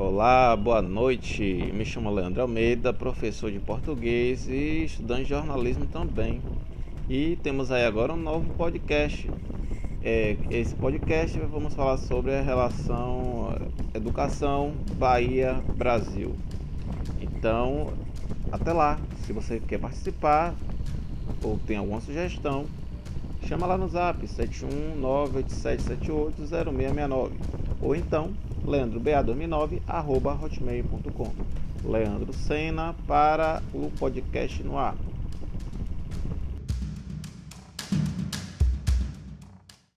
Olá, boa noite. Me chamo Leandro Almeida, professor de português e estudante de jornalismo também. E temos aí agora um novo podcast. É, esse podcast vamos falar sobre a relação é, educação Bahia Brasil. Então, até lá. Se você quer participar ou tem alguma sugestão, chama lá no Zap 71987780669 ou então leandroba2009 arroba hotmail.com Leandro Sena para o podcast no ar.